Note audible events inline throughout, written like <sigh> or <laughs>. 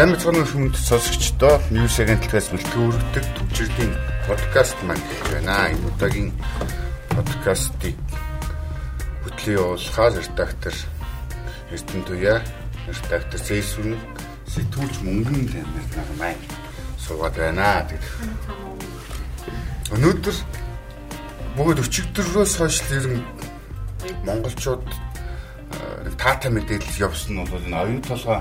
Сайн мэцгэн хүмүүст сонсогчдоо News агентлагаас бэлтгэн өргөдөг төвчрийн подкаст маань байна. Энэ удаагийн подкастыг бүтлээ явуулахаар редактор Эрдэнэ Туяа, редактор Зэйсүн сэтгүүлч мөнгөн тамир нар маань суугаад байна. Өнөөдөр бүгд өчигдрөөс хойш ер нь монголчууд таатай мэдээлэл явсан нь бол энэ оюун толгой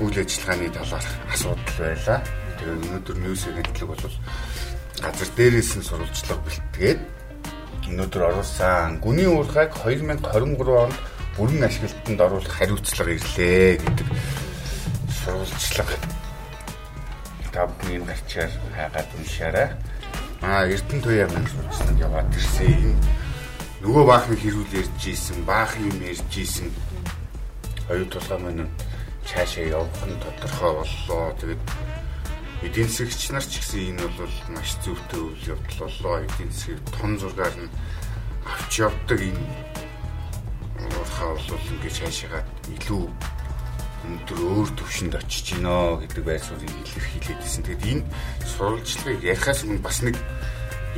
үйл ажиллагааны талаар асуудал байлаа. Тэгээд өнөөдөр ньюс агентлаг бол газар дээрээс нь сурвалжлага бэлтгээд өнөөдөр оруулсан гүний уурхайг 2023 онд бүрэн ашиглалтанд оруулах хариуцлага ирлээ гэдэг сурвалжлага тавны гарчаар хайгаад уншаарай. Аа Эрдэнэ туяа маань сурвалжлага яваад ирсэн. Нөгөө баахны хэрүүл ярьж ийсэн, баах юм ярьж ийсэн оюу толгой маань цаашаа явах нь тодорхой боллоо. Тэгээд эдийн засгч нар ч гэсэн энэ бол маш зөвхөн үйл явдал боллоо. Эдийн засгийг тон зургаар нь авч явдаг энэ уурхаа бол ингээд цаашаа илүү өндөр өөр төвшөнд очиж гинөө гэдэг байдлыг илэрхийлээд байсан. Тэгэд энэ сурвалжлагыг ярихаас өмнө бас нэг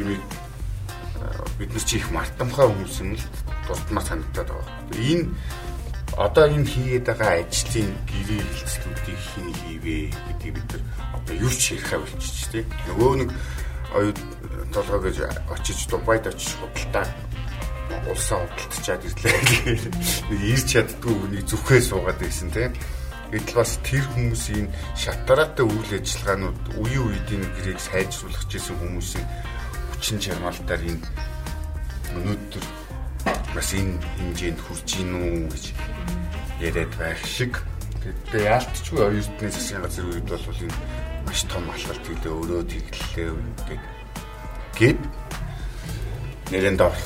юм бид нар чи их мартамхай хүмүүс юм л дуртмаар санагдаад байгаа. Энэ одоо энэ хийгээд байгаа ажлын гэрээ хэлцлүүдийг хин хийвэ гэдгийг бид нар одоо юу ч ярихаа болчих тийм. Нөгөө нэг оюу толгой гэж очиж Дубайд очиж худалдаа улсаа худалдачаад ирлээ. Нэг ирж чаддгүй үнийг зүхээ суугаад байсан тийм. Гэтэл бас тэр хүмүүсийн шатараатай үйл ажиллагаанууд үеийн үеийн гэрээг сайжруулах гэсэн хүмүүсийн хүчин чармаалтаар энэ өнөөдөр бас энэ хэмжээнд хүрч гин үү гэж яриад байх шиг. Тэгээд яалтчгүй оюутны засгийн газар үед бол энэ маш том алхалт гэдэг өрөө тэглэлээ гэдэг гээд нэрэнд орох.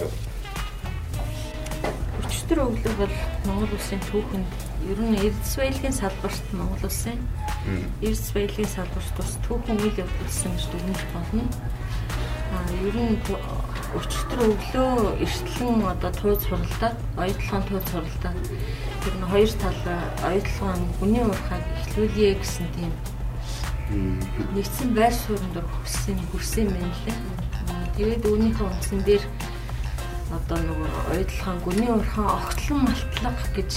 Өчтөр өглөө бол Монгол улсын түүхэнд ер нь Эрдэс баялагын салбарт Монгол улсын Эрдэс баялагын салбарт бас түүхэн үйл явдалсан гэж дүгнэж болно. Аа ер нь өчтөр өглөө эртлэн одоо тууз суралдаад оюутлын тууз суралдаад тэр нь хоёр тал оюутлын хүний уурхайг эхлүүлье гэсэн тийм нэгдсэн байр суурьнд хүрсэн хүрсэн юм лээ. Тэгээд үүнийхээ үндсэн дээр одоо нөгөө оюутлын гүний уурхайн огтлон малтлага гэж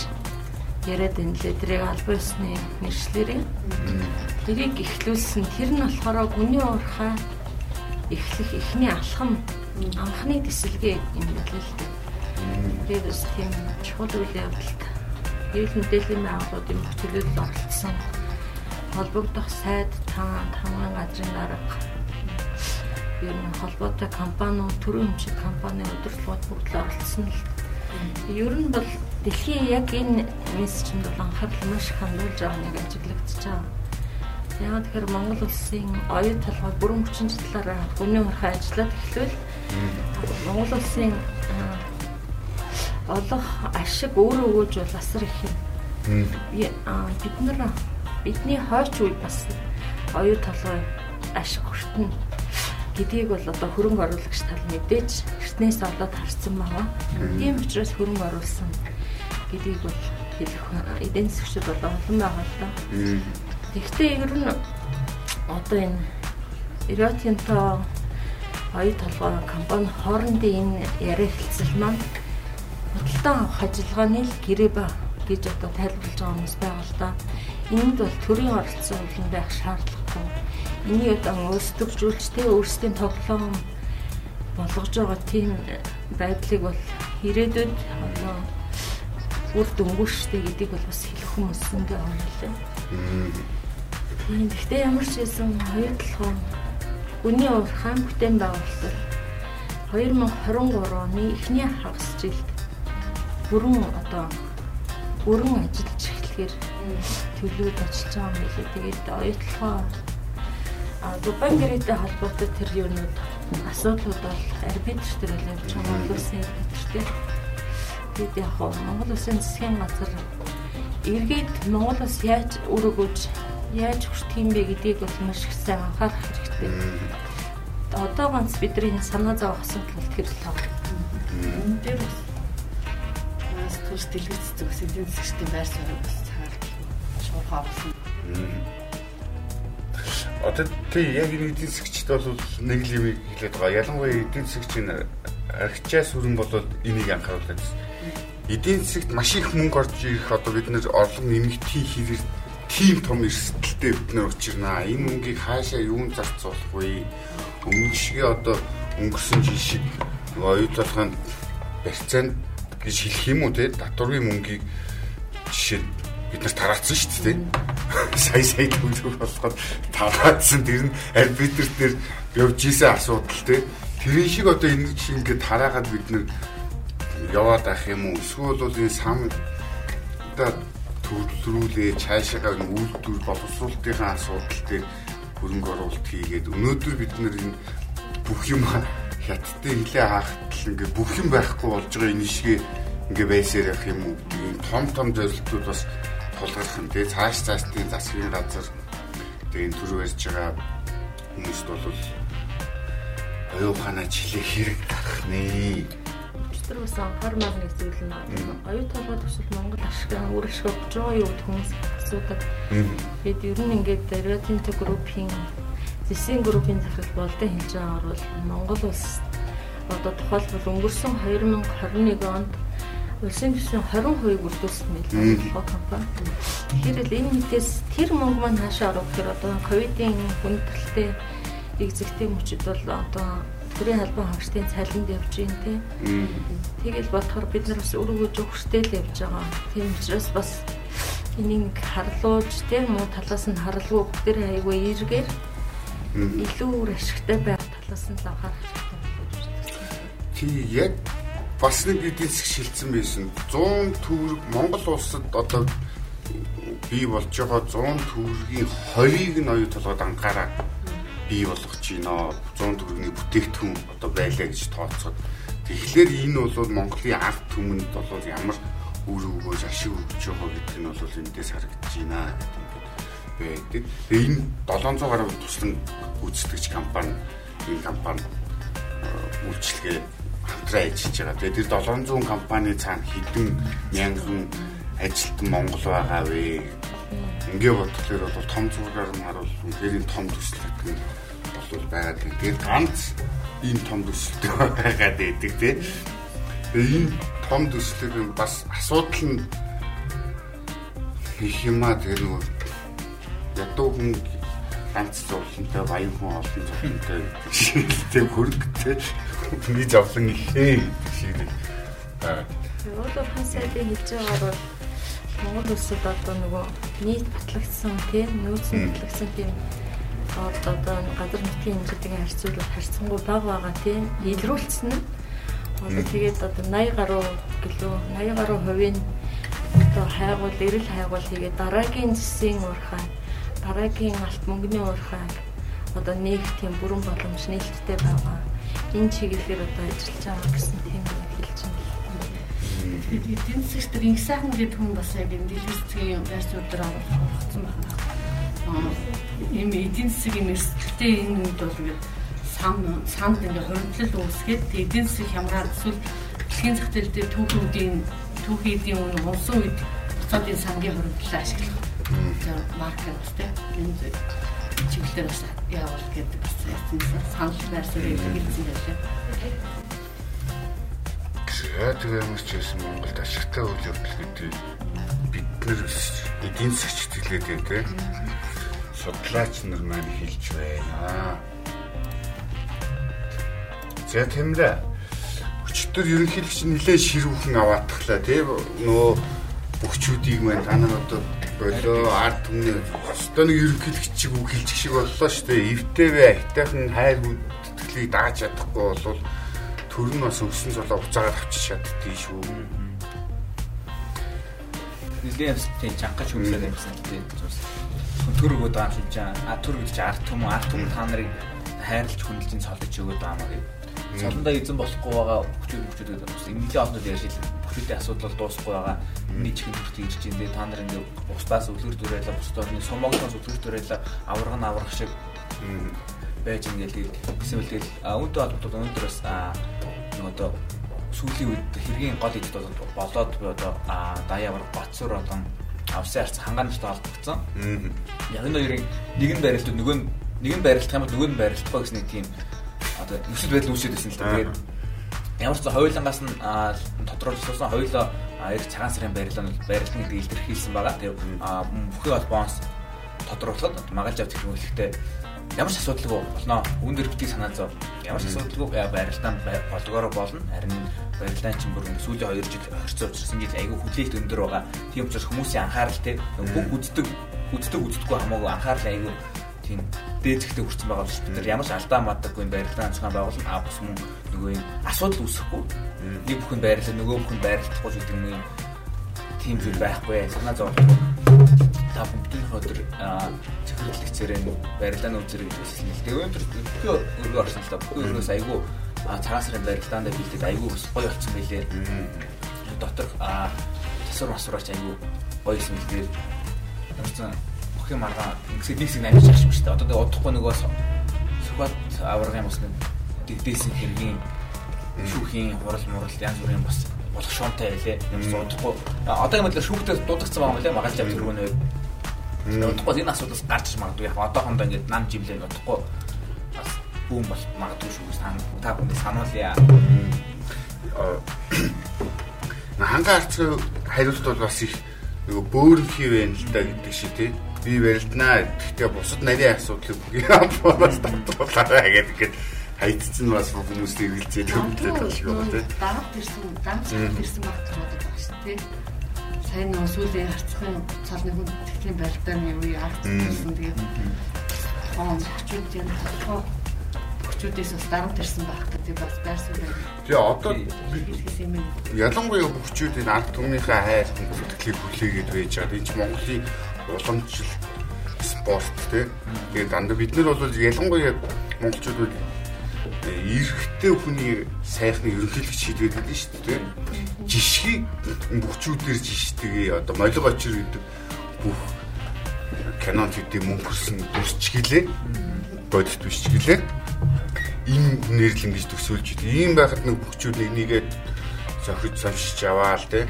яриад байна лээ. Тэрийг албан ёсны нэршлэрээ. Тэрийг эхлүүлсэн тэр нь болохоор гүний уурхай эхлэх эхний алхам анхны төсөлгээ юм байлээ л дээ. Тэгээд бас тийм чухал үйл явдалт хэвлэл мэдээллийн байгууллагын төлөөлөл оролцсон холбогдох сайд таан тамган газрын дарга ер нь холбоотой компаниуд төрийн хэмжээ компани удирдлагууд бүгд л оролцсон л ер нь бол дэлхийн яг энэ мессежинд бол анхаарал маш их хандуулж байгаа нэг ажиглагдчихж байгаа. Яг тэгэхээр Монгол улсын оюун толгой бүрэн хүчин талаараа гүний урхай ажиллаад эхлвэл Монгол улсын олох ашиг өөрөө өгөөж бол асар их юм. Бид нар бидний хойч үе бас оюу толгой ашиг хүртэн гэдгийг бол одоо хөрөнгө оруулагч тал мэдээж эртнээс олоод харсан байгаа. Тийм учраас хөрөнгө оруулсан гэдгийг бол хэлэх эдийн засгчид бол олон байгаа л да. Тэгвэл ер нь одоо энэ Риотинто оюу толгой компани хоорондын энэ яриа хэлцэл маань худалдан авах ажиллагааны л гэрээ ба гэж одоо тайлбарлаж байгаа хүмүүс байгаа л да. Энд бол төрийн оролцсон хөлн байх шаардлагагүй. Энийг одоо өөрсдөгжүүлжтэй өөрсдийн тоглоом болгож байгаа тийм байдлыг бол ирээдүйд одоо үр дөнгөштэй гэдгийг бол бас хэлэх хүмүүс байна лээ. Тийм. Гэхдээ ямар ч хэлсэн хоёр толгой Үний хаан бүтээн байгуулалт 2023 оны эхний хагас жилд бүрэн одоо бүрэн ажиллаж эхлэхээр төлөвлөд ажиллаж байгаа юм билээ. Тэгээд оюутлахаа Дубай гэрээтэй холбоотой тэр юунууд асуудлууд бол арбитр төр л явж байгаа Монгол улсын арбитртэй. Тэгээд яг Монгол улсын засгийн газар эргээд Монгол улс яаж өргөж яаж хүртэх юм бэ гэдгийг бол маш их сайн анхаарах хэрэгтэй. Одоо ганц бидний санаа зовох асуудал бол тэр л тоо. Энэ дээр бас түс дэлгэц зүгс эдийн засгийн байр суурь бас цаар шууд болсон. Одоо тий яг энэ эдийн засгчд бол нэг л юм хэлээд байгаа. Ялангуяа эдийн засгч нь архичаас хүрэн болоод энийг анхааруулдаг. Эдийн засагт маш их мөнгө орж ирэх одоо бид нэр орлого нэмэгдхийн хэрэг тийм том эрсдэлтэй бид нэр учирнаа. Энэ мөнгийг хаашаа юун зарцуулах вэ? Өмнө шигээ одоо өнгөрсөн жил шиг оюут толгойн барьцаанд гэж хэлэх юм уу те татврын мөнгийг жишээ бид нар тараацсан шүү дээ. <laughs> Сая сая төгөлөг болгоод тараацсан тэр нь арбитр дээр явж исэн асуудал те. Тэрийн шиг одоо энэ шиг ингээд тараагаад бид нар яваад ах юм уу? Эсвэл бол энэ сам одоо төвлөрүүлээ цаашаа үйлдвэр боловсруулалтын асуудал дээр хөрөнгө оруулалт хийгээд өнөөдөр бид нар энэ бүх юм хятадтай хилээ хаахтал ингээ бүх юм байхгүй болж байгаа энэ шигээ ингээ байсаар явах юм уу? Том том зорилтууд бас тулгарх юм те цааш цаашдын засгийн газар тэгээ энэ төр барьж байгаа хүмүүст бол оюуханаа жилээ хэрэг гарах нэ. Тэр бас анхаармаар нэг зүйл нь оюу толгой төсөл Монгол ашиг үр ашиг өгч байгаа юу хүмүүс асуудаг. Тэгээд ер нь ингээд Риотинто группийн зэсийн группийн захирал болдон хэлж байгаагаар бол Монгол улс одоо тухайлбал өнгөрсөн 2021 онд улсын гишүүн 20% үрдүүлсэн мэл компани. Тэгэхээр л энэ мэдээс тэр мөнгө маань хаашаа орох гэхээр одоо ковидын хүндэлтэй экзекутив мөчд бол одоо төрийн албан хаагчдын цалинд явж гин тий. Тэгэл бодохоор бид нар бас өргөж өгөхтэй л явж байгаа. Тийм учраас бас энийг харлуулж тий муу талаас нь харлуу бүгдээр айгүй эргээр илүү үр ашигтай байх талаас нь л анхаарах хэрэгтэй. Тий яг бас нэг эдийн засаг шилжсэн байсан. 100 төгрөг Монгол улсад одоо бий болж байгаа 100 төгрөгийн 20-ыг нь оюу толгойд анхаараа бий болгож байна. 100 төгрөгийн бүтээгдэхүүн одоо байлаа гэж тооцоод тэгэхээр энэ бол Монголын ард түмэнд бол ямар үр өгөөж ашиг өгч байгаа гэдэг нь бол эндээс харагдаж байна гэдэг. Тэгээ энэ 700 гаруй туслан гүйцэтгэгч компани энэ компани үйлчлэгээ хамтран ажиллаж байгаа. Тэгээ тэр 700 компани цаана хэдэн мянган ажилтан Монгол байгаа вэ? Ингээ бодлоор бол том зургаар нь харуул үнээр энэ том төсөл гэдэг нь бол байгаад байна. Тэр ганц ийм том төсөлтэй <laughs> байгаад байдаг тийм. Тэгээ энэ том төслийг бас асуудал нь их юмаа тэгээ нөгөө ядуу хүн ганц зовлонтой баян хүн олон зовлонтой тийм хөрөнгөтэй. Миний зовлон ихээ гэдэг шиг нэг. Өөрөөр хан сайдын хэлж байгаагаар бол Монгол улсад одоо нөгөө нийт батлагдсан тийм нөөцийн батлагдсан тийм одоо газар нутгийн хэмжээтэйг харьцуулбал харьцангуй бага байгаа тийм илрүүлсэн нь. Одоо тэгээд одоо 80 гаруй гэлөө 80 гаруй хувийн одоо хайгуул эрэл хайгуул хийгээд дараагийн засгийн уурхай дараагийн алт мөнгөний уурхай одоо нэг тийм бүрэн боломж нээлттэй байгаа энэ чиглэлээр одоо ажиллаж байгаа гэсэн тийм хэлж байна. Эдийн засгт тэр инх сайхан гэдэг хүн бас яг энэ дэлгэцгийн байр суурь дээр оролцсон байна. Ийм эдийн засгийн эрсдэлтэй энэ үед бол ингээд сан санд ингээд хоригдлол үүсгээд эдийн засаг хямраад эсвэл дэлхийн зах зээл дээр түүхүүдийн түүхийдийн үн унсан үед буцаадын сангийн хоригдлоо ашиглах. За маркет тийм энэ чиглэлээр бас явуул гэдэг бас санал байр суурь хэлсэн байлаа. Тэгээ юмс ч гэсэн Монголд ашигтай үйл явдал гэдэг бид нар эдийн засгч хэлээд байна те. Судлаач нар маань хэлж байна. За тэмлээ. Өчтөр ерөнхийлөгч нэлээд ширүүхэн аваатглаа тий нөгөө бөхчүүдийг маань та нар одоо болоо ард түмний өстөө нэг ерөнхийлөгч чиг үг хэлчих шиг боллоо шүү дээ. Эвтэй бай, хайтайхан хайр хүндэтгэлийг дааж чадахгүй бол төр нь бас өссөн цолоо уцаагаад авчиж чаддгийг шүү. Нилээ тийм жангач хүмлээд юмсан тийм төр өгöd байгаа юм шиг а төр гэж ард түм ард түм та нарыг хайрлаж хүндэлж цолдож өгöd байгаа маа гэдэг Солондоо эзэн болохгүй байгаа хүчүүд хүчүүд гэдэг бас эмнэлгийн олнод ярьж илэн бүхүүдийн асуудал дуусахгүй байгаа. Миний чихэн төрт ирж ин дээ та нар ингээ бусдаас өвлөр дүрээлээ бусд орны сумогноос өвлөр дүрээлээ авраг нь аврах шиг байж ингээл гэсэн үл тэгэл үүнтэй холбоотой өнөөдөр бас нөгөө одоо сүүлийн үед хэргийн гол эд болоод одоо даяавар Батсур болон авсан харц хангаантай холбогдсон. Яг энэ хоёрын нэг нь барилдууд нөгөө нь нэг нь барилдах юм бол нөгөө нь барилдахгүй гэсэн нэг тийм одоо нөхцөл байдал үүсэж байсан л да. Тэгээд ямар ч хоёулангаас нь тодорхойлсон хоёулаа эрт цагаан сарын барилал нь барилдан гэдэг илэрхийлсэн байгаа. Тэгээд бүхий холбооноос тодорхойлоход магаалж авч хэрэг хэлэхдээ ямар ч асуудалгүй болно. Үүнээр битгий санаа зов. Ямар ч асуудалгүй барилдаан болгоороо болно. Харин барилдаан чинь бүр сүүлийн 2 жил орцоо учирсан жил айгүй хүлээлт өндөр байгаа. Тийм учраас хүмүүсийн анхаарал те бүх үздэг үздэг үздэггүй хамаагүй анхаарал айгүй тийм дээзэгтэй хүрсэн байгаа бол бид нар ямар ч алдаа мадаггүй барилдаан зохион байгуулалт а бус мөн нөгөө юм асуудал үүсэхгүй. Нэг бүхэн байрлал нөгөө бүхэн байрлахгүй гэдэг нэг тийм зүйл байхгүй. Санаа зовлоо. Та бүгдийн өдөр цэцэрлэгцээрээ барилдааны үзэрэг хэлсэн л. Тэгээ өндөр бүхий өргөө орсон л та бүхий өргөөс айгүй цагаан сарын барилдаандаа бэлдээд айгүй гоё болсон байлээ. Дотор тасвар масварч айгүй гоё юм тэгээд орсон бүхий маргаа ингэсээ нэг нэг амиж авчих шүү дээ. Одоо тэгээ удахгүй нөгөө сухат аваргын бас нэг дэгдээсэн хэргийн шүүхийн хурал мурал янз бүрийн бас болох шуунтай байлээ. Удахгүй одоо юм л шүүхтэй дуудагдсан байгаа юм лээ. Магаалж авч өргөнөө Удахгүй энэ асуудалс гарч магадгүй. Яг одоохондоо ингээд нам живлээ удахгүй бас бүүн бол магадгүй шүү сан та бүхэн сануулъя. Ханга арцгийн хариулт бол бас их нөгөө бөөрнхий байна л да гэдэг шиг тий. Би барилднаа. Гэхдээ бусад нарийн асуудлыг бүгд бас татуулаарай гэдэг хайцсан бас хүмүүс хэрэгэлцээ төвлөлтэй тал шиг байна тий. Даад ирсэн, даад ирсэн багт байдаг шүү тий сайн нөгөө сүүлийн харцхан цалны хүн тэтгэлийн барилдааны үе арцсан тэгээд хоон хүчүүд юм толгой хүчүүдээс бас дарамт ирсэн байх гэдэг бас байр суурь. Тэгээ одоо ялангуяа хүчүүд энэ ард түмнийхээ хайр сэтгэлийг хүлээгээд байж байгаа. Энэ Монголын уламжлал спорт тий. Тэгээд дандаа бид нар бол ялангуяа монголчууд бол эрэгтэй хүний сайхныг ерөнхийлөгч шийдвэд гэдэг нь шүү дээ. Жишгийг бүхчүүдээр жиштэйгээ одоо молиг очир гэдэг бүх кинонд хэдий мөнгөрсөн дүрчгэлээ бодит бичгэлээ энэ нэрлэн гэж төсөөлж идэв. Ийм байхад нэг бүхчүүд нэг нэгээд зохиж соншиж аваал те.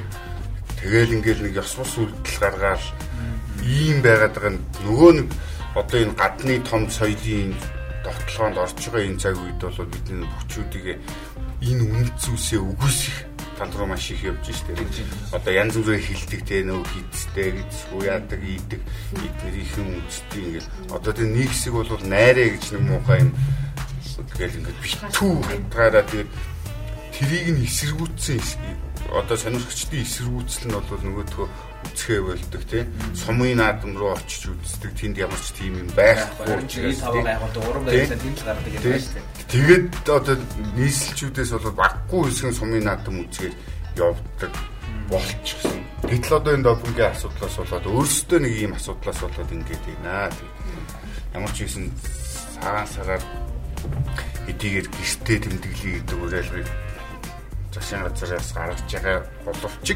Тэгэл ингээл нэг ёс бус үйлдэл гаргаал ийм байгаад байгаа нөгөө нэг одоо энэ гадны том соёлын тогтолгоонд орж байгаа энэ цаг үед бол бидний бүчүүдийг энэ үнэт зүйлсээ үгүйсэх танд руу маш их явж штэ. Одоо янз бүрээр хилдэг те нөө хитстэй гисгүй яадаг ийдэг эднэрийнхэн үндэстэй ингээд одоо тэр нэг хэсэг бол найраа гэж нэг муухай юм. Тэгэл ингээд битүү хатгаараа тэгээд трийг нь эсэргүүцсэн одоо сонирхчдын эсэргүүцэл нь бол нөгөөдгөө үцгээ болдог тий. Сумын наадам руу очиж үздэг тэнд ямар ч тийм юм байхгүй учраас таван байгуулдаг уран барилсан тэнд л гардаг юм байна шүү дээ. Тэгээд одоо нийслэлчүүдээс бол баггүй хэсгэн сумын наадам үзгээр явдаг болчихсон. Гэтэл одоо энэ допингийн асуудлаас болоод өөрсдөө нэг ийм асуудлаас болоод ингэж байна. Ямар ч хэсэн цагаан сараар эдийгээр гэртээ тэмдэглэе гэдэг уриалгыг засгийн газраас гаргаж байгаа боловч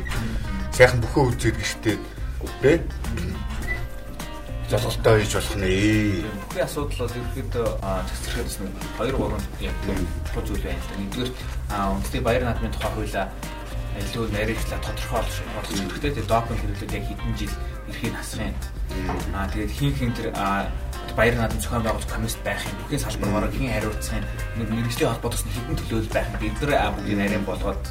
сайхан бүхөө үзээд гэртээ тэ золголтой хийж болох нэ. Бүхний асуудал бол ерөөхдөө засгийн нэг 2 3 яг чухал зүйл байна. Нэгдүгээр үндэсний баяр наадмын тухай хуулиа илүү нарийнхлаа тодорхойлж болгож хэрэгтэй. Тэгээ допинг хэрэглээд яг хэдэн жил эрхийн насрын. Аа тэгээд хин хин тэр баяр наадам зохион байгуулах комисс байх юм. Бүхний салбараар хэн хариуцах юм. Нэг мэрэгжлийн холбоотос хэдэн төлөөлөл байх. Бид нар бүгдийг нарийн болгоод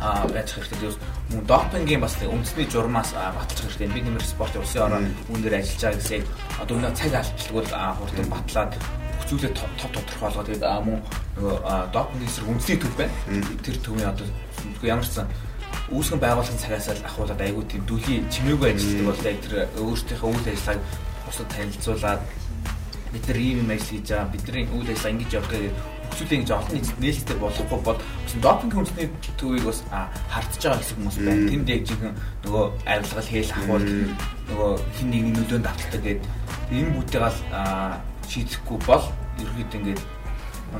а байж хэрэгтэй. Мөн допингийн бас үндэсний журмаас баталж хэрэгтэй. Бид нэмэр спорт улсын ороо үүнээр ажиллаж байгаа гэсэн одоо өнөө цаг алдчихгүй хурдан батлаад зүйлээ топ тодорхойлгоо. Тэгээд мөн нөгөө допингийн эсрэг үндэсний төв байна. Тэр төвийн одоо ямар ч сан үүсгэн байгууллагын цагаас л ахуулаад айгүй тийм дүлийн чимээгүй ажилладаг бол яг тэр өөрсдийнхөө үйл ажиллагааг бусад танилцуулаад бид нар ийм юм ажил хийж байгаа бидний үйл ажиллагаа ингэж явах гэдэг хүсүүлээ гэж олон нийт нээлттэй болохгүй бод допинг хүнсний төвийг бас хардж байгаа гэсэн хүмүүс байна. Тэнд яг жинхэнэ нөгөө авилгал хээл ахуул нөгөө хин нэгний нөлөөнд авталдаг гэдэг энэ бүтээ гал шийдэхгүй бол ерөөд ингээд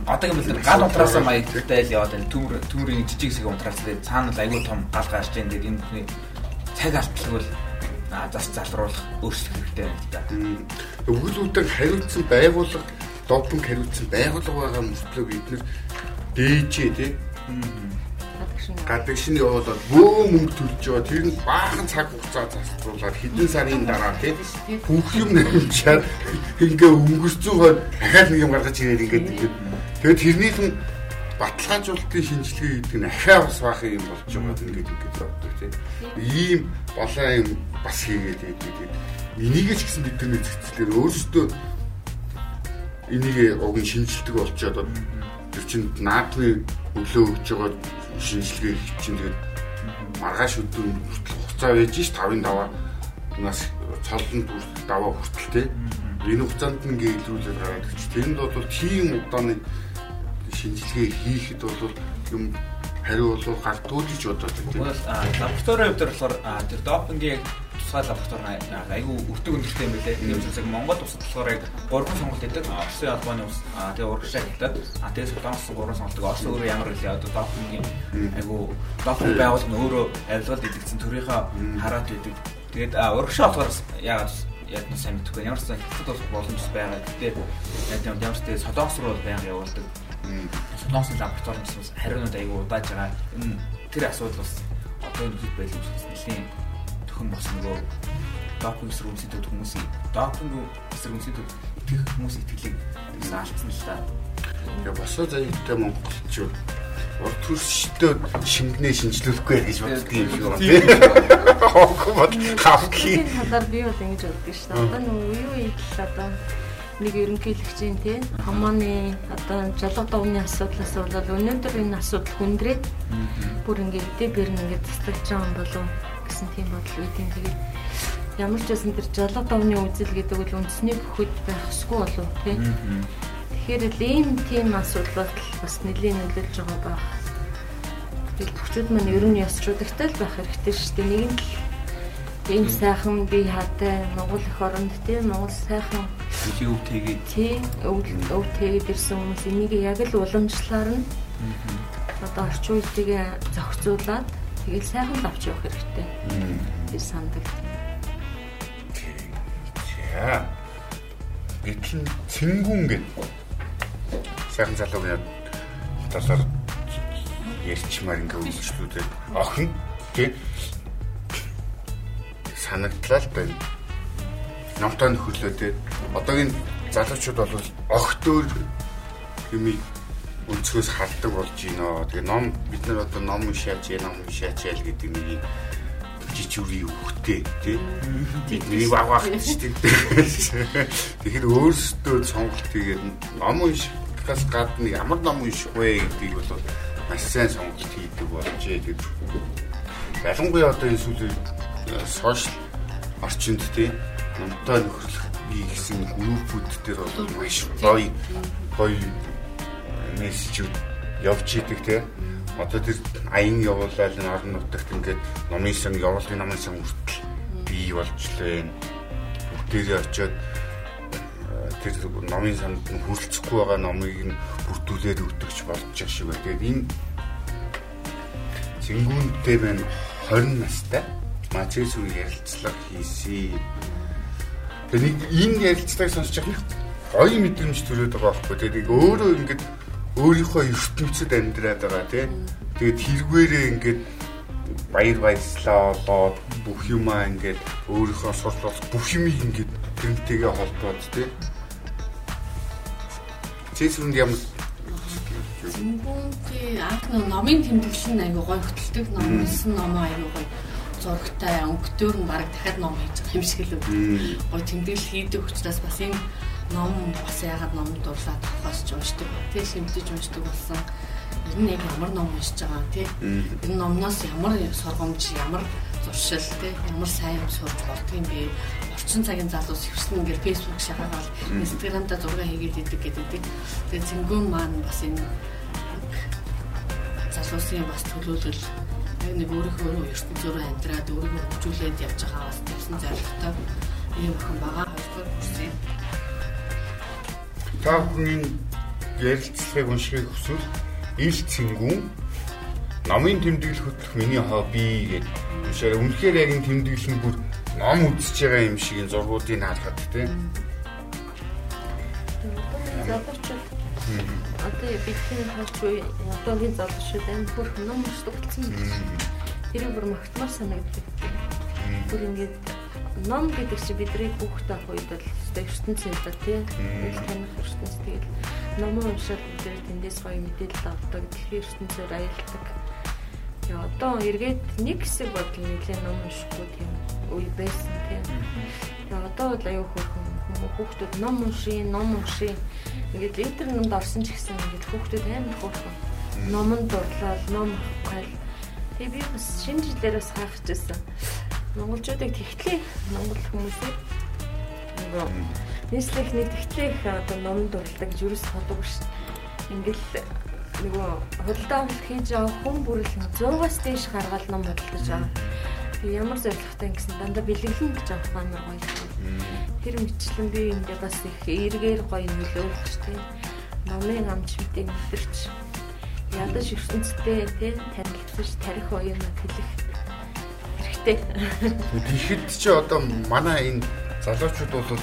одоо юм бол гал унтраасаа маягтай л яваад байна. Төмөр төмөрийн жижиг хэсэг унтраас тэгээд цаана л аюул том гал гарч ийн тэгээд энэ цаг алдталгүй зас залруулах өөрчлөх хэрэгтэй байна. Л да. Өгүүлбэртэй хариуцсан байгууллага допинг хариуцсан байгууллага байгаа мөртлөө бид нэр дээжээ тий. гадагшин явуулаад бөө мөнгө төлж байгаа. Тэр нь баахан цаг хугацаа зарцуулаад хэдэн сарын дараа тийм бүх юм нэмчээр <laughs> ингээ өнгөрцөн хойд дахиад нэг юм гаргаж ирээд ингээд тэгээд тэрнийх нь баталгаажуулалтын шинжилгээ гэдэг нь ахаа бас баахан юм болж байгаа ингээд ингээд явдаг тийм. Ийм болоо юм бас хийгээд байдаг энийг ч гэсэн бид нар зэгцлэр өөрсдөө энийг уг нь шинжилдэг болчоод тэр чинь наадмын өглөө өгч байгаа шинжилгээ хийх чинь тэгээд маргааш өдөр хугацаа байж ш 5-ын даваа нас цоллонд даваа хүртэл те энэ хугацаанд ингээ илрүүлээд гараад гэж тэрэнд бол тийм удааны шинжилгээ хийхэд бол юм хариу бол гардгүй гэж бодоод байна. Лабораторийн хувьд болохоор тэр допингийн тусгай лаборатори айгүй өртөг өндөртэй юм билээ. Тийм учраас Монгол улсад болохоор яг гурван сонголт өгдөг. Оросын албаны ус тэгээ урагшаа гэдэг. А тэгээ Солонгос гурван сонголт өгдөг. Орос өөрөө ямар хэлээ одоо допингийн айгүй допинг байгууллага нь өөрөө авилгалд идэгцэн төрийнхөө хараад идэг. Тэгээд урагшаа болохоор яагаад яг сайн мэдхгүй ямар ч хятад бол боломж байгаа. Гэтэ яг ямар ч тэгээ Солонгос руу байнга явуулдаг. Солонгос лаборатори гэсэн хариунууд айгүй удааж байгаа. Энэ тэр асуудал бас одоо энэ хэд байлгүй нэлийн төхөн бас нөгөө допинг эсрэг үнсэдүүд хүмүүсийн допинг эсрэг үнсэдүүд итгэх хүмүүс итгэлийг алдсан л та. Тэгээ босоо заяатай монголчууд урд төрштэй шингэнэ шинжлүүлэхгүй гэж боддог юм шиг байна тийм. <laughs> Хоохгүй бод хавхи. Талаар би бол ингэж боддог шүү дээ. Одоо нөгөө юу юм л одоо нэг ерөнхийлөгчийн тийм хамааны одоо жалга давны асуудлаас бол өнөөдөр энэ асуудал хүндрээд бүр ингээд дэ бэр нь ингээд цэцлж байгаа юм болов гэсэн тийм бодол үүдийн тэгээд ямар ч байсан тэр жалга давны үзэл гэдэг бол үндэсний бүхэд байх ёсгүй болов тийм. Тэгэхээр л ийм тийм асуудал бас нэлийн нөлөөлж байгаа байх. Тэгэл төвчүүд маань ер нь ёсчуудагтай л байх хэрэгтэй шүү дээ. Нэг нь ийм сайхан би хаатай Монгол эх оронд тийм Монгол сайхан өв тэгээд тийм өв өв тэгээд ирсэн хүмүүс энийг яг л уламжлалаар нь одоо орчин үеийг зохицуулаад Тэгэл сайхан авч явах хэрэгтэй. Тэр сандаг. За. Гэтэл цэнгүүн гэд сайхан залуугийн талаар ярьчмаар ингээ үйлчлүүлээд охин тий санагдлаа л байна. Номтой нөхөрлөөтэй одоогийн залуучууд бол огтөөр юмыг өнцгөөс халдаг болж байна. Тэгээ ном бид нар одоо ном уншаач, ном уншаач ял гэдэг нэг жижигүрийн хөхтэй тий. Бидний вавах шүү дээ. Тэгэхээр өөрсдөө сонголт хийгээд ном уншихаас гадна ямар ном унших вэ гэдгийг бол маш сайн сонголт хийдэг болжээ. Тэгээд ялангуяа одоо энэ сүүлийн сошиал орчинд тий номтой нөхөрлөх би гэсэн группүүд дээр бол маш гоё гоё мессежүүд явж идэг те. Одоо тэр аян явуулаад энэ орон нутагт ингээд номын сан явуулгын номын сан хүртэл бий болж лээ. Бүгдээрээ очиод э, тэр номын санд нь хүрэлцэхгүй байгаа номыг нь бүрдүүлээд өгдөгч болж байгаа шиг байна. Тэгээд энэ зингүүнтэй байна 20 настай мачээс үе ярилцлага хийсэн. Тэгээд энэ ярилцлагыг сонсож байгаа гоё мэдрэмж төрөөд байгаа байхгүй. Тэгээд өөрөө ингээд өөрийнхөө ертөнцид амьдраад байгаа тийм. Тэгээд тэргээрээ ингээд баяр баясгалаа олоод бүх юмаа ингээд өөрийнхөө сурлал бүх юмыг ингээд тэрнтэйгээ холбоод тийм. Чэсрэнд ямар Зингүүнтэй анх номын тэмдэглэл нь аягүй гой хөтэлдэг ном хэлсэн номоо аягүй гой зургтай өнгөтөр нь баг дахиад ном хийж байгаа юм шиг л гой тэмдэглэл хийдэг учраас бас энэ ном бас ягаад ном дурлаад тохиолж уншдаг. Тэ шимтэж уншдаг болсон. Энэ нь яг ямар ном уншиж байгаа тий. Энэ номноос ямар сургамж, ямар зуршил тий, ямар сайн юм сурч болдго юм бэ? Орчин цагийн залуус хөвсөн ингээд фэйсбүүк шахаагаад инстаграмда зураг хийгээд идэг гэдэг. Тэгээ зингүүн маань бас энэ залуусын бас төлөөлөл нэг өөрийнхөө өөрөө ертөнцөөрөө амьдраад өөрийгөө хөгжүүлээд явж байгаа бас тавьсан зорилготой юм хэн байгаа. Хоёрдугаар курсын та бүхний ярилцлагыг уншихыг хүсвэл ил цэнгүүн номын тэмдэглэл хөтлөх миний хобби гэдэг. Үнэхээр үнэхээр яг энэ тэмдэглэл нь бүр ном үзэж байгаа юм шиг энэ зургуудыг хаалгад тийм. Залуучууд Одоо бидний хаач үе одоогийн залуучууд амар бүр ном болсон юм. Тэрийг бүр магтмаар санагддаг. Бүр ингээд ном гэдэг чинь бидний хүүхд ах үед бол ертөнцийн л тий. Нэг таних ертөнц тэгэл ном уншаад бид тэндээс гоё мэдээлэл авдаг, дэлхийн ертөнцөөр аялдаг. Яа одоо эргээд нэг хэсэг бодол нэлээд ном уншихгүй тийм үе байсан тийм. Тэгээ одоо бол аюу хөөрхөн хүүхдүүд ном уншийн, ном уншийн. Ингээд интернет орсон ч гэсэн ингээд хүүхдүүд амар хөөрхөн. Номонд дурлал, ном авах Тэгээ би бас шинэ жилээр бас хаах гэсэн. Монголчуудыг тэгтлээ монгол хүмүүсийг нөгөө нийслэхний тэгтлээ их одоо номонд дурлалдаг гэж юус ходог ш. Ингээл нөгөө худалдаа хийж байгаа хүн бүрэл 100-аас дээш гаргаад ном худалдаж байгаа. Ямар зорилготой гэсэн дандаа бэлэглэн гэж авах маань гоё. Тэр мэтчлэн би ингээ бас их эргээр гоё нөлөөлөх штеп. Номын амч мэдээ мэдэрч ядаж ертөнцтэй тий танилцж тарих оюун хэлэх хэрэгтэй. Тэгэхэд чи одоо манай энэ залуучууд бол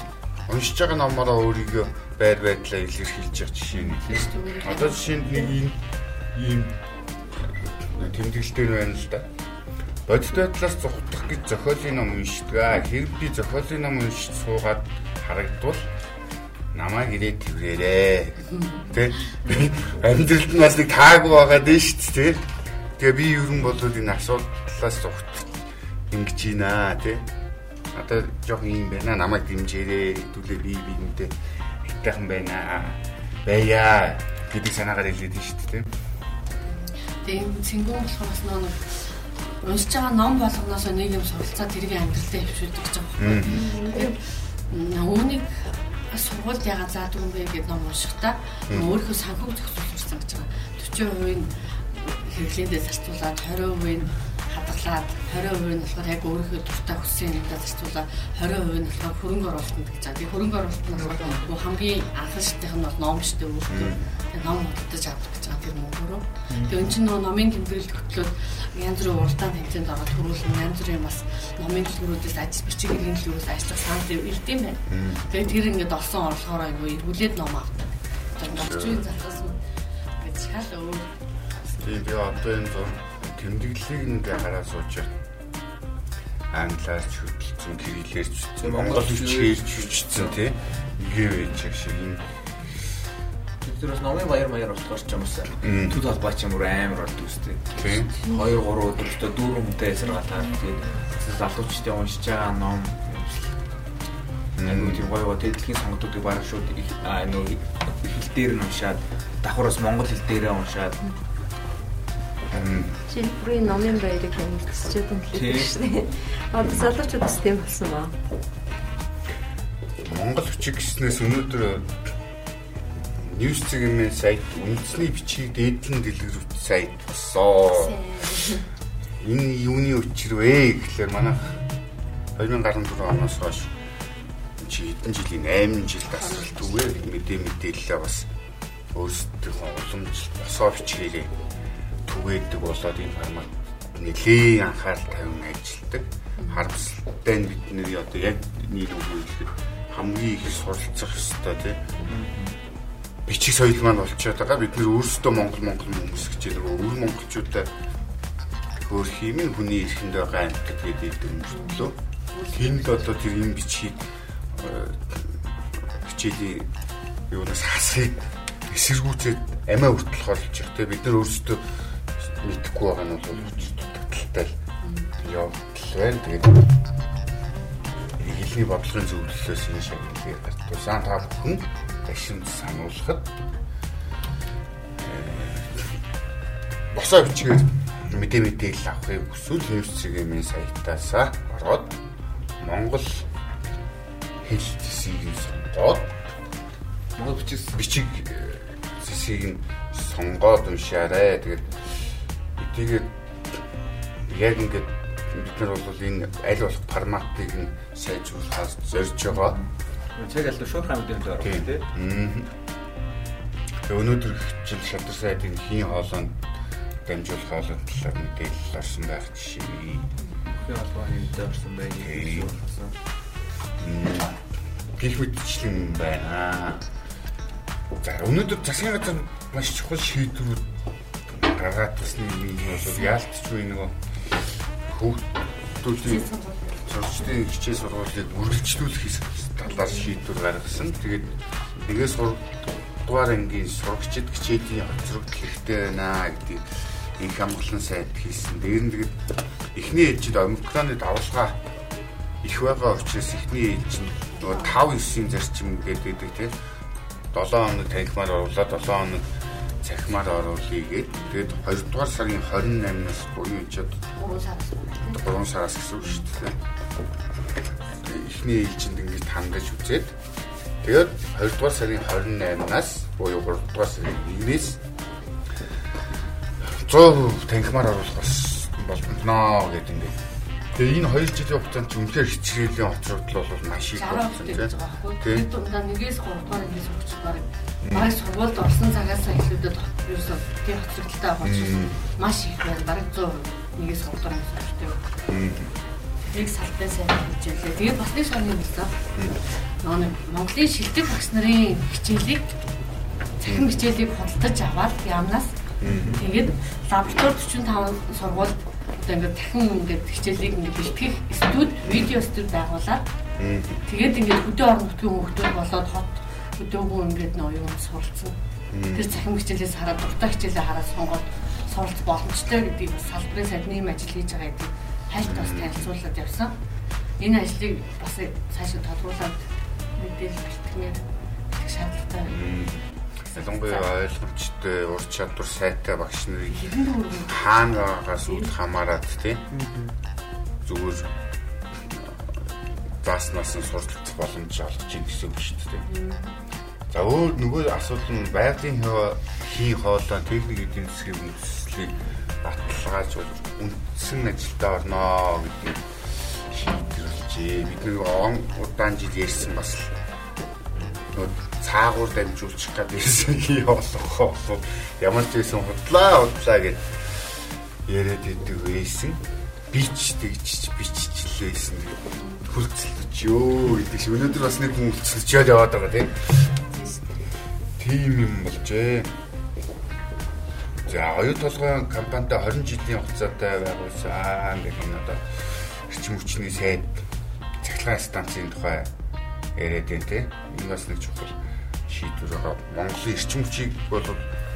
уншиж байгаа номороо өөрийгөө байр байдлаа илэрхийлж байгаа жишээ нь тийм. Одоо жишээнд нэг ийм ийм тэмдэглэлтээр байна л да. Бодит байдлаас зугтах гэж зохиолын ном уншдаг. Хэрэг би зохиолын ном уншиж суугаад харагдвал намайг ирээд тэрээрээ. Тэ? Амьдралд нь бас нэг таагүй байгаа дээ шүү дээ. Тэгээ би ер нь бол энэ асуудлаас зугт ингэж ийна тий. Одоо жоохон юм байна. Намайг дэмжээрээ хэдүүлээ би биендээ хитайхан байна. Баяа гэдэг санаагаар хэлээд шүү дээ тий. Тэгээ цэнгүүн болохоор бас нэг уншиж байгаа ном болгоноос нэг юм суралцаа тэргийн амьдралдаа хөвшүүлдэг гэж байгаа юм. Үүнийг сургуульд яга заадаг юм бэ гэдэг ном уншихдаа өөрийнхөө санхүүг зохицуулсан гэж байгаа. 40% нь хэрэглээндээ зарцуулаад 20% нь хадгалаад 20% нь болохоор яг өөрийнхөө дуртай хүссэн юмдаа зарцуулаад 20% нь болохоор хөрөнгө оруулалтанд гэж байгаа. Тэгээ хөрөнгө оруулалт нь болохоор хамгийн анхаарчтайх нь бол номчтой өөртөө ном худалдаж авах гэж байгаа тэр мөнгөөрөө. Тэгээ өн чинь номын тэмдэглэл хөтлөөд янз бүрийн уралдаан тэмцээнд ороод төрүүлэн янз бүрийн бас номын төлбөрүүдээс ажил бичиг иргэн төлөвөөс ажиллах санал ирдэм байна. Тэгээ тэр ингээд олсон орлогоороо ингээд эргүүлээд ном авдаг. Одоо орчин зархаас ингээд шал өөр. Тийм би одоо энэ зур тэмдэглэлийг ингээ хараа сууж англиар ч хөтөлсөн, кириллээр ч хөтөлсөн, монгол хичээр ч хөтөлсөн тий. Игээв яж шиг энэ Тэр бас номын баяр маяр болохоор ч юм уу төд холбоо ч юм уу амар болд үстэй. Тийм. 2 3 өдөр өстө дүүрэн хүнтэй эсэргаатаа тэгээд залуучдын уншиж байгаа ном. Аюу тийм гоё гоё дэлхийн сонгодуудыг бараг шууд нөө хэл дээр нь уншаад давхраас монгол хэл дээрээ уншаад Чи бүрийн номын баярыг хэмжиж шүү дээ. Одоо залуучууд бас тийм болсон ба. Монгол хүчиг гиснээс өнөөдөр News цэгийн сайт үндэсний бичгийг дээдлэн дэлгэрүүлж сайт болсон. Энэ юуны учир вэ гэхлээр манай 2014 оноос хойш чи хэдэн жилийн 8 жил тасралт үгээр мэдээ мэдээлэлээ бас өөрсдийнхөө уламжлалт босоо бичгээрээ түгээдэг болоод энэ формат нэлээд анхаарал тавин ажилладаг. Харамсалтай нь бидний одоо яг нийт үгээр хамгийн их суралцах ёстой тийм бичиг соёл маань болчиход байгаа. Бид нэр өөрсдөө Монгол Монгол хүмүүс гэж нэг өвөр монголчуудаа хөөх юм хүний эрхэнд байгаа амьтад гэдэг өмөртлөө. Тэнд одоо тэр юм бичгийг хичээлийн юунаас хасахыг эсэргүүцээд амиа хүртэл холж явах. Тэгээ бид нар өөрсдөө мэдэхгүй байгаа нь бол учиртай явдал байна. Тэгээд хэлний бодлогын зөвлөлөөс энэ шагналыг гарт тусаан та бүхэн гашин сануулхад босоо бичгээр мэдээ мэдээлэл авахыг хүсвэл нүүрсгийн сайтаасаа ороод Монгол хэл зэсийг сонгоод Монгол бичиг бичиг зэсийг сонгоод уншаарай. Тэгээд тэгээд яг ингээд бид нар бол энэ аль болох форматыг нь сайжруулахаас зорж байгаа. Цэг аль шуурхай мэдээлэл орох тий. Тэгээ өнөөдөр жил шатар сайдын хийн хоолойнд дамжуулах хоолой талаар мэдээлэл орсон байх жишээ. Хийн холбооны мэдээ орсон байх. Гэх мэтчлэн байна. За өнөөдөр засгийн газар маш чухал шийдвэрүүд гаргаад ирсэн юм бол яалтчгүй нөгөө хүүхдүүдийн сургалтын хичээл сургуулийг үргэлжлүүлэх талаар шийдвэр гаргасан. Тэгээд нэгээс сургуугаар ангийн сурагчид хичээлийн хоцрогдол хэрэгтэй байна гэдэг их хамгаалсан сайд хийсэн. Дээр нь тэгээд эхний ээлжид омикроны давалгаа их байгаа учраас эхний ээлж нь нөгөө 5 9-ийн зарчим гэдэг тийм 7 хоног танхимаар оруулаад 7 хоног цахимаар оруулъя гээд тэгээд 2 дугаар сарын 28-наас буюу ч 3 сараас 3 сараас гэсэн үг шүү дээ. Эхний ээлжинд ингэж хангаж үзээд тэгээд 2 дугаар сарын 28-наас буюу 3 дугаар сарын 1-ээс 100% танхимаар оруулах бас болно гэдэг ингээд Тэгээ энэ 2 жилийн хугацаанд ч үнэхээр хичээлийн хоцрогдол бол маш их болсон тийм. Тэгээд дундаа нэгээс 3 дугаар англи сурагч баг баг сургуульд орсон цагаас эхлүүдэд ерөөсөө тийм хоцрогдолтой болсон маш их байна. Бараг 100 нэгээс 3 дугаар англи сурагчтай. Нэг салтай сайн хичээлээ. Тэгээд бас нэг сони хэлсэн. Нөгөө Монголын шилдэг багш нарын хичээлийг цахим хичээлийг худалдаж аваад яамнаас тэгээд лаборатори 45 сургуульд одоо ингээд дахин ингээд хичээлийг ингээд бэлтгэх студ видео студ байгуулад тэгээд ингээд хөдөө орон нутгийн хүмүүс болоод хот хөдөөгөө ингээд нөө юм суралцсан. Тэр цахим хичээлээс хараад дуртай хичээлээ хараад сонгоод суралц боломжтой гэдгийг салбарын сайдны юм ажил хийж байгаа гэдэг хайлт бас танилцуулаад явсан. Энэ ажлыг бас цаашаа тодруулаад мэдээлэл бэлтгэнээр шаардлагатай. Ялангуяа ойлгомжтой ур чадвар сайтай багш нарыг хаанаагаас үл хамаарат тий? Зүгээр зааснаас нь суралцах боломж олгож ийн гэсэн үг шүү дээ. За өөр нөгөө асуудал нь байгалийн хийн хоолой техник эдийн засгийн үндэслэлийг баталгааж үндсэн ажилдаа орно гэдэг шийдвэрлэжээ. Бид нэг он удаан жил ярьсан бас нөгөө цаагуур дамжуулчих гэдэг ирсэн хий бол ямар ч байсан худлаа худлаа гэж яриад идэг байсан. Бич тэгж биччихлээсэн хөлцөлдөж ёо гэдэг шиг өнөөдөр бас нэг хүн хөлцөлжөөд яваад байгаа тийм. Тийм юм болжээ. За оюу толгойн компанитай 20 жилийн хугацаатай байгуулсан гэх энэ одоо эрчим хүчний сайд цахилгаан станцын тухай яриад байна тийм. Энэ бас нэг чухал шийдвэр байгаа. Монголын эрчим хүчийг бол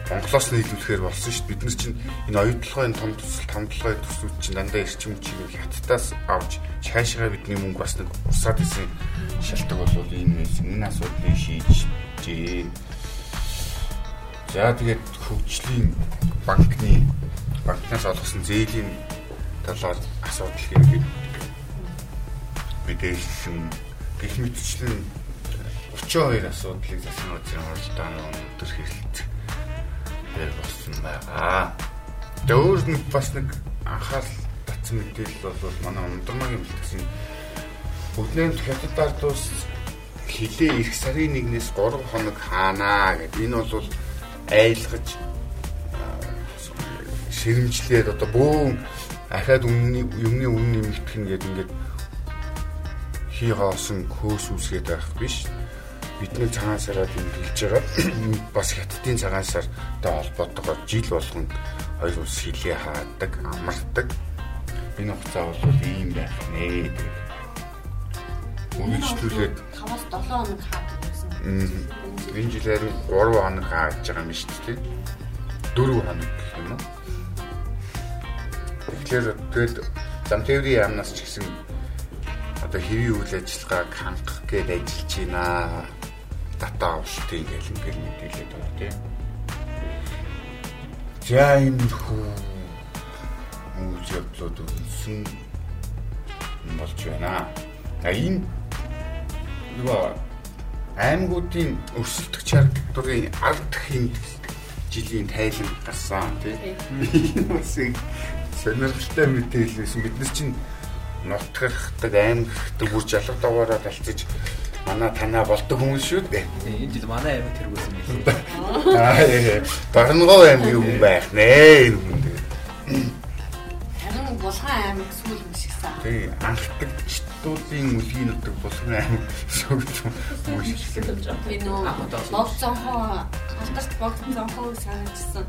Монголоос нийлүүлэхээр болсон шүү дээ. Бид нар чинь энэ оюутлогын том төсөл, тамдлогын төслүүд чинь дандаа эрчим хүчийг хаттаас авч цаашгаа бидний мөнгө бас нэг усаад исэн шалтгаан бол байсан. Энэ асуудлыг шийджээ. За тэгээд хөгжлийн банкны банкнаас олгосон зээлийн талаар асуудал хэрэг мэдээлсэн гэх мэтчлэн 32 асуудлыг засгийн газрын оролдооны өндөр хэрэгэлт дээр болсон байгаа. Тэгээ өөр нэг бас нэг анхаарал татсан мэдээлэл бол манай Ундурмагийн бэлтгэсэн бүгднээс хятад ард улс хилээ ирэх сарын 1-ээс 3 хоног хаанаа гэдэг. Энэ бол айлгаж ширэмжлээд одоо бөөн ахаад өмнө юмны өмнө нэмэгдэх нь гэдэг ингээд хий хоосон хөөс үсгээд байх биш бидний цагаан сараар тэмдэглэж байгаа <clears throat> бас хятадын цагаан сартай холбоотойгоор жил болгон хоёр улс хилээ хаадаг, амардаг. Энэ хугацаа бол ийм байх нэ. Үргэлжлүүлээд 5-аас 7 хоног хаадаг гэсэн. Энэ жилээр 3 хоног хааж байгаа юм шүү дээ. 4 хоног гэх юм уу? Тэгэхээр тэгэл зам тээврийн яамнаас ч гэсэн одоо хэвийн үйл ажиллагааг хангах гээд ажиллаж байна дата авалтыг гэл ингээл мэдээлээд байна тийм. За энэ хүү үйл явдлууд үлсэн болж байна. А энэ нөгөө аймагуудын өрсөлдөх чадварын ард хэмт жилийн тайлан гарсан тийм. Бас сонирхолтой мэдээлэл байсан. Бид нар чинь нутгахдаг аймагт бүр жалга даваараа талцаж манай танаа болдог хүмүүс шүү дээ. Энэ жил манай аймаг тэргүүлсэн юм байна. <laughs> Аа яа. Дарнгов аймгийн хүн байх нэ энэ хүн тэгээд. Харин булхан аймаг сүүл юм шигсэн. Тий, анхдаг Батлуулын үлгийн нутаг болгон аймаг шогч мөшгөл. Би нөө бог зонхоо алдарт бог зонхоо санагдсан.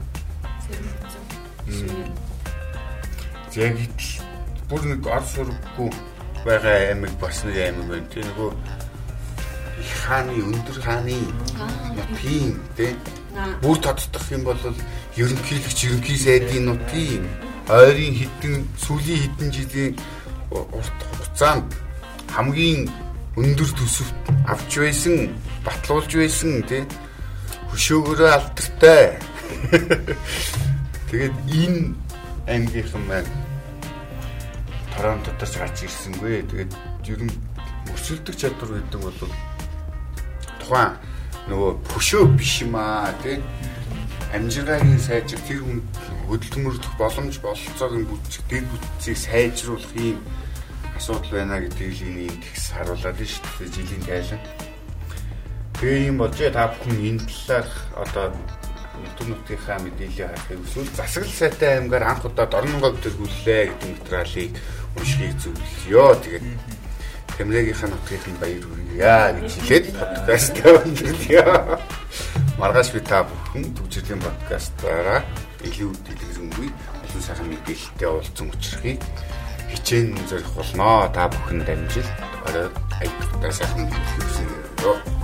Яг итэл бүр нэг орс сурггүй байгаа аймаг бас нэг аймаг байна. Тэ нөгөө их хааны өндөр хааны нутгийн тэ? Бүр тодтох юм бол ерөнхийлөгч ерөнхий сайдын нутгийн ойрын хідэн сүүлийн хідэн жилийн урт хугацаанд хамгийн өндөр төсөвт авч байсан, батлуулж байсан тий хөшөөгөрөө алдартай. <laughs> Тэгээд энэ аймгийнхан маань Торонт дотор гарч ирсэнгүй. Тэгээд ер нь өсөлтөг чадвар гэдэг бол тухайн нөгөө хөшөө биш юм аа тий амжиргааны сайжир тэр хүн хөдөлмөрлөх боломж бололцоог нь бүтчих дэд бүтцийг сайжруулах юм асуудал байна гэдгийг л энийг тэгс харуулад нь шүү дээ жилийн тайлан. Тэгээ юм болж та бүхэн энэ талаар одоо нутг нутгийнхаа мэдээлэл харахыг эсвэл засаглал сайтай аймгаар анх удаа Дорнонгов төрүүллээ гэдэг материалыг уншихыг зөвлөё. Тэгээд Тэмрэгийнхаа нутгийнхын баяр хүргье гэж хэлээд подкаст өндөрлөё. Маргааш би та бүхэн төвчрлийн подкастаараа илүү дэлгэрэнгүй олон сайхан мэдээлэлтэй уулзсан учрахыг хичээн зорих болноо. Та бүхэн дамжил орой аяг тасахан хэлсэн юм.